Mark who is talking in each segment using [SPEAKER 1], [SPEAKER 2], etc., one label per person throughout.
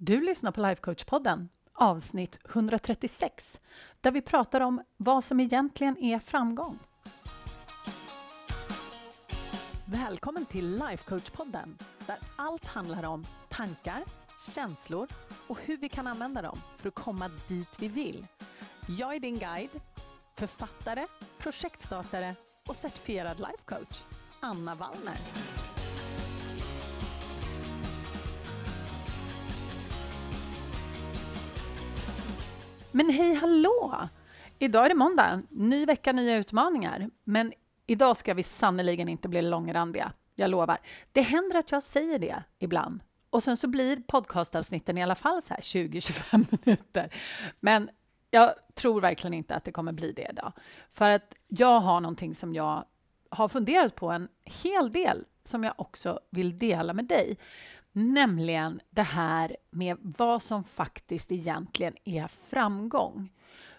[SPEAKER 1] Du lyssnar på Lifecoach-podden, avsnitt 136, där vi pratar om vad som egentligen är framgång. Välkommen till Lifecoach-podden, där allt handlar om tankar, känslor och hur vi kan använda dem för att komma dit vi vill. Jag är din guide, författare, projektstartare och certifierad lifecoach, Anna Wallner. Men hej hallå! Idag är det måndag, ny vecka, nya utmaningar. Men idag ska vi sannerligen inte bli långrandiga, jag lovar. Det händer att jag säger det ibland. Och sen så blir podcastavsnitten i alla fall så här 20-25 minuter. Men jag tror verkligen inte att det kommer bli det idag. För att jag har någonting som jag har funderat på en hel del som jag också vill dela med dig. Nämligen det här med vad som faktiskt egentligen är framgång.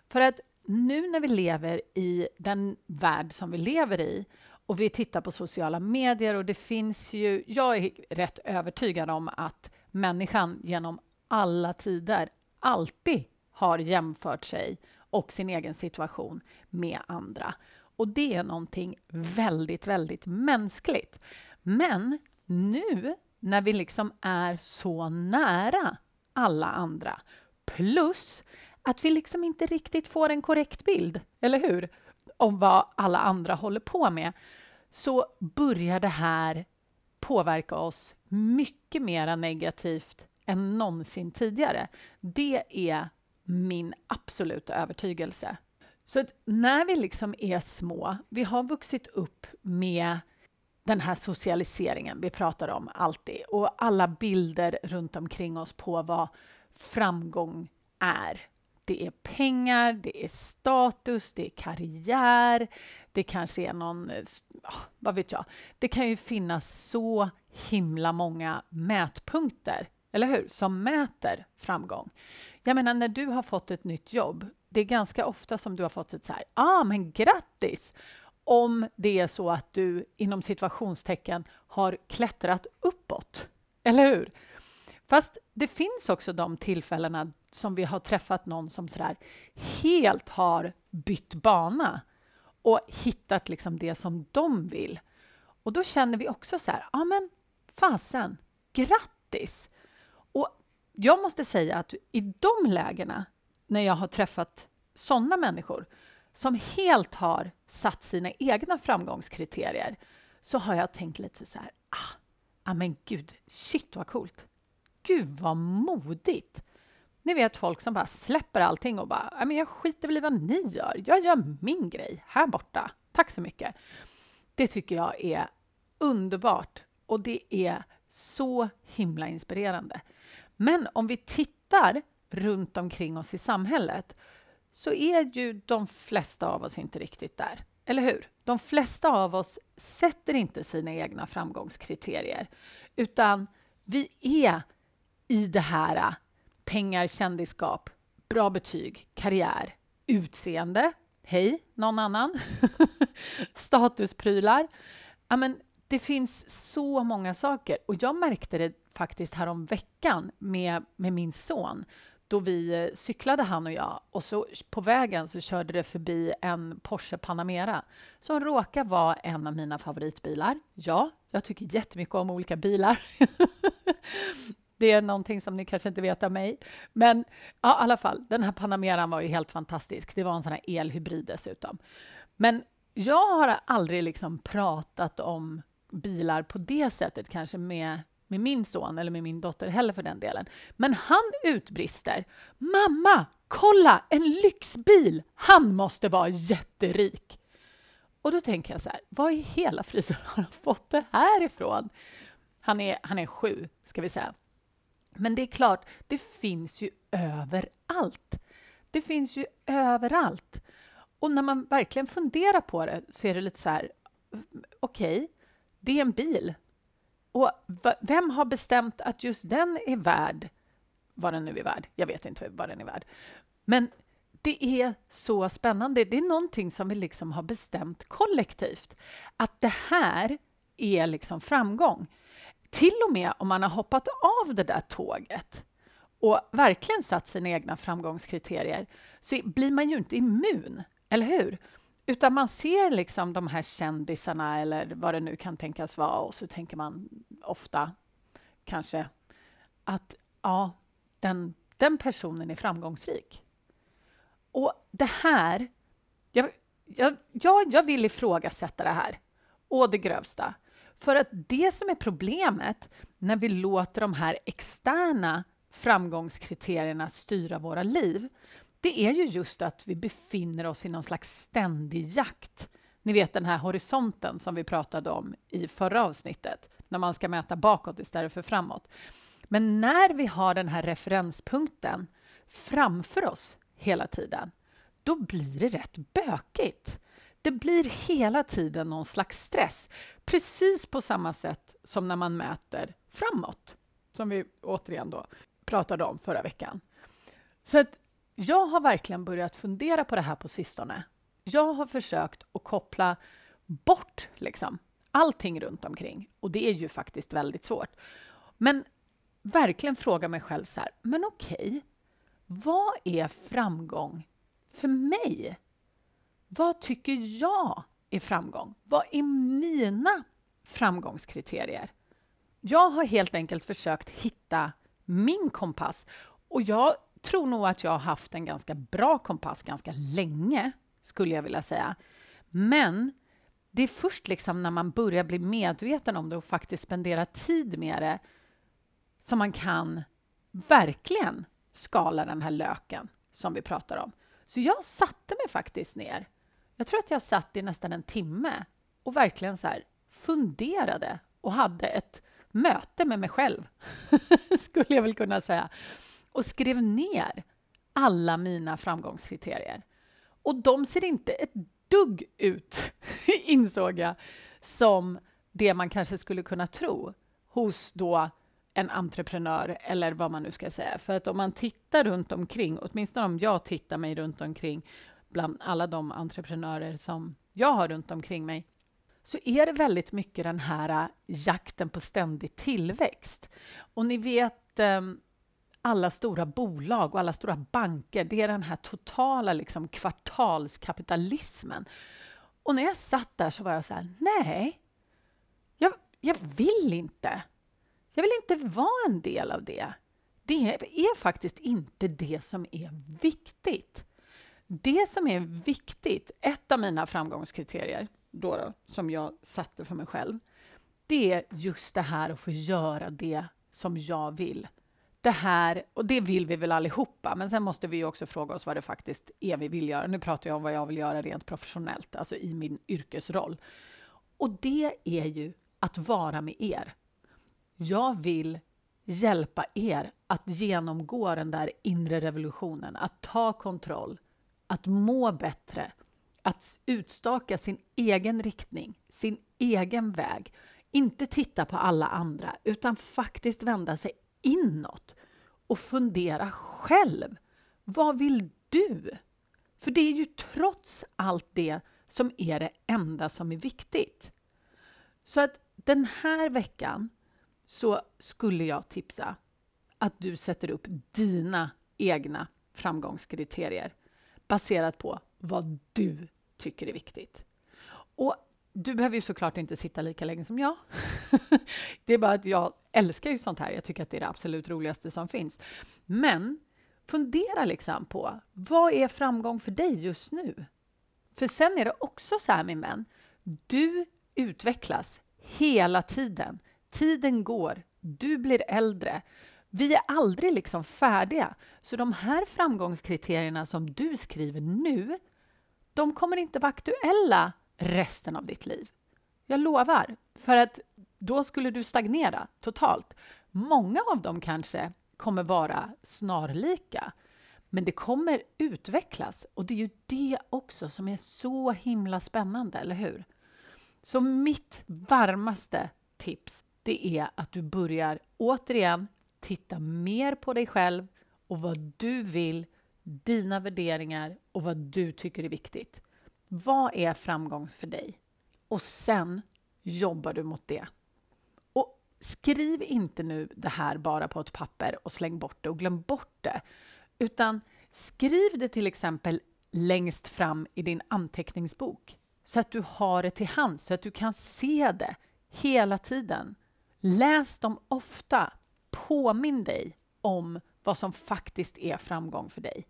[SPEAKER 1] För att nu när vi lever i den värld som vi lever i och vi tittar på sociala medier och det finns ju... Jag är rätt övertygad om att människan genom alla tider alltid har jämfört sig och sin egen situation med andra. Och det är någonting väldigt, väldigt mänskligt. Men nu när vi liksom är så nära alla andra. Plus att vi liksom inte riktigt får en korrekt bild, eller hur? Om vad alla andra håller på med. Så börjar det här påverka oss mycket mer negativt än någonsin tidigare. Det är min absoluta övertygelse. Så att när vi liksom är små, vi har vuxit upp med den här socialiseringen vi pratar om alltid och alla bilder runt omkring oss på vad framgång är. Det är pengar, det är status, det är karriär, det kanske är någon... Ah, vad vet jag? Det kan ju finnas så himla många mätpunkter, eller hur? Som mäter framgång. Jag menar, när du har fått ett nytt jobb, det är ganska ofta som du har fått ett så här, ah, men grattis! Om det är så att du inom situationstecken har klättrat uppåt. Eller hur? Fast det finns också de tillfällena som vi har träffat någon som sådär helt har bytt bana och hittat liksom det som de vill. Och då känner vi också så här, ja men fasen, grattis! Och jag måste säga att i de lägena, när jag har träffat sådana människor, som helt har satt sina egna framgångskriterier så har jag tänkt lite så här, ah, ah men gud, shit vad coolt. Gud vad modigt. Ni vet folk som bara släpper allting och bara, ah, men jag skiter väl i vad ni gör. Jag gör min grej här borta. Tack så mycket. Det tycker jag är underbart och det är så himla inspirerande. Men om vi tittar runt omkring oss i samhället så är ju de flesta av oss inte riktigt där. Eller hur? De flesta av oss sätter inte sina egna framgångskriterier, utan vi är i det här äh, pengar, kändisskap, bra betyg, karriär, utseende, hej, någon annan, statusprylar. Ja, men det finns så många saker och jag märkte det faktiskt härom veckan med, med min son då vi eh, cyklade, han och jag, och så på vägen så körde det förbi en Porsche Panamera som råkar vara en av mina favoritbilar. Ja, jag tycker jättemycket om olika bilar. det är någonting som ni kanske inte vet av mig. Men ja, i alla fall, den här Panameran var ju helt fantastisk. Det var en sån här elhybrid dessutom. Men jag har aldrig liksom pratat om bilar på det sättet, kanske med med min son eller med min dotter heller för den delen. Men han utbrister. Mamma, kolla en lyxbil! Han måste vara jätterik. Och då tänker jag så här, vad i hela friden har han fått det här ifrån? Han är, han är sju, ska vi säga. Men det är klart, det finns ju överallt. Det finns ju överallt. Och när man verkligen funderar på det så är det lite så här, okej, okay, det är en bil. Och vem har bestämt att just den är värd vad den nu är värd? Jag vet inte vad den är värd. Men det är så spännande. Det är någonting som vi liksom har bestämt kollektivt. Att det här är liksom framgång. Till och med om man har hoppat av det där tåget och verkligen satt sina egna framgångskriterier så blir man ju inte immun, eller hur? Utan man ser liksom de här kändisarna eller vad det nu kan tänkas vara och så tänker man ofta kanske att ja, den, den personen är framgångsrik. Och det här... Jag, jag, jag vill ifrågasätta det här å det grövsta. För att det som är problemet när vi låter de här externa framgångskriterierna styra våra liv, det är ju just att vi befinner oss i någon slags ständig jakt. Ni vet den här horisonten som vi pratade om i förra avsnittet, när man ska mäta bakåt istället för framåt. Men när vi har den här referenspunkten framför oss hela tiden, då blir det rätt bökigt. Det blir hela tiden någon slags stress, precis på samma sätt som när man mäter framåt, som vi återigen då pratade om förra veckan. Så att jag har verkligen börjat fundera på det här på sistone. Jag har försökt att koppla bort liksom, allting runt omkring och det är ju faktiskt väldigt svårt. Men verkligen fråga mig själv så här, men okej, okay, vad är framgång för mig? Vad tycker jag är framgång? Vad är mina framgångskriterier? Jag har helt enkelt försökt hitta min kompass och jag tror nog att jag har haft en ganska bra kompass ganska länge, skulle jag vilja säga. Men det är först liksom när man börjar bli medveten om det och faktiskt spendera tid med det som man kan verkligen skala den här löken som vi pratar om. Så jag satte mig faktiskt ner. Jag tror att jag satt i nästan en timme och verkligen så här funderade och hade ett möte med mig själv, skulle jag väl kunna säga, och skrev ner alla mina framgångskriterier. Och de ser inte ett dugg ut, insåg jag, som det man kanske skulle kunna tro hos då en entreprenör eller vad man nu ska säga. För att om man tittar runt omkring, åtminstone om jag tittar mig runt omkring bland alla de entreprenörer som jag har runt omkring mig, så är det väldigt mycket den här äh, jakten på ständig tillväxt. Och ni vet ehm, alla stora bolag och alla stora banker, det är den här totala liksom, kvartalskapitalismen. Och när jag satt där så var jag så här, nej, jag, jag vill inte. Jag vill inte vara en del av det. Det är faktiskt inte det som är viktigt. Det som är viktigt, ett av mina framgångskriterier då, då som jag satte för mig själv, det är just det här att få göra det som jag vill. Det här, och det vill vi väl allihopa, men sen måste vi ju också fråga oss vad det faktiskt är vi vill göra. Nu pratar jag om vad jag vill göra rent professionellt, alltså i min yrkesroll. Och det är ju att vara med er. Jag vill hjälpa er att genomgå den där inre revolutionen, att ta kontroll, att må bättre, att utstaka sin egen riktning, sin egen väg. Inte titta på alla andra, utan faktiskt vända sig inåt och fundera själv. Vad vill du? För det är ju trots allt det som är det enda som är viktigt. Så att den här veckan så skulle jag tipsa att du sätter upp dina egna framgångskriterier baserat på vad du tycker är viktigt. Och du behöver ju såklart inte sitta lika länge som jag. det är bara att jag älskar ju sånt här. Jag tycker att det är det absolut roligaste som finns. Men fundera liksom på vad är framgång för dig just nu? För sen är det också så här, min vän. Du utvecklas hela tiden. Tiden går. Du blir äldre. Vi är aldrig liksom färdiga. Så de här framgångskriterierna som du skriver nu, de kommer inte vara aktuella resten av ditt liv. Jag lovar. För att då skulle du stagnera totalt. Många av dem kanske kommer vara snarlika. Men det kommer utvecklas och det är ju det också som är så himla spännande, eller hur? Så mitt varmaste tips, det är att du börjar återigen titta mer på dig själv och vad du vill, dina värderingar och vad du tycker är viktigt. Vad är framgång för dig? Och sen jobbar du mot det. Och skriv inte nu det här bara på ett papper och släng bort det och glöm bort det, utan skriv det till exempel längst fram i din anteckningsbok så att du har det till hands, så att du kan se det hela tiden. Läs dem ofta. Påminn dig om vad som faktiskt är framgång för dig.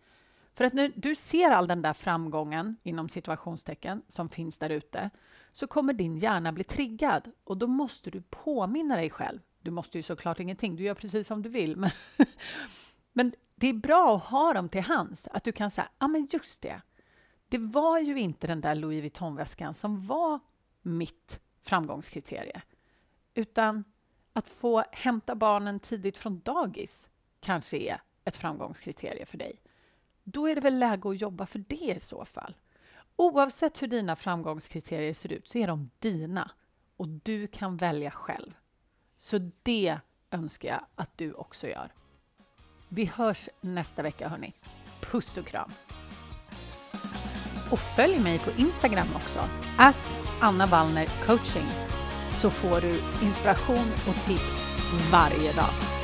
[SPEAKER 1] För att när du ser all den där framgången, inom situationstecken, som finns där ute, så kommer din hjärna bli triggad och då måste du påminna dig själv. Du måste ju såklart ingenting, du gör precis som du vill. Men, men det är bra att ha dem till hands, att du kan säga, ja ah, men just det, det var ju inte den där Louis Vuitton-väskan som var mitt framgångskriterie. utan att få hämta barnen tidigt från dagis kanske är ett framgångskriterium för dig. Då är det väl läge att jobba för det i så fall. Oavsett hur dina framgångskriterier ser ut så är de dina och du kan välja själv. Så det önskar jag att du också gör. Vi hörs nästa vecka, hörni. Puss och kram! Och följ mig på Instagram också, att Anna Wallner coaching, så får du inspiration och tips varje dag.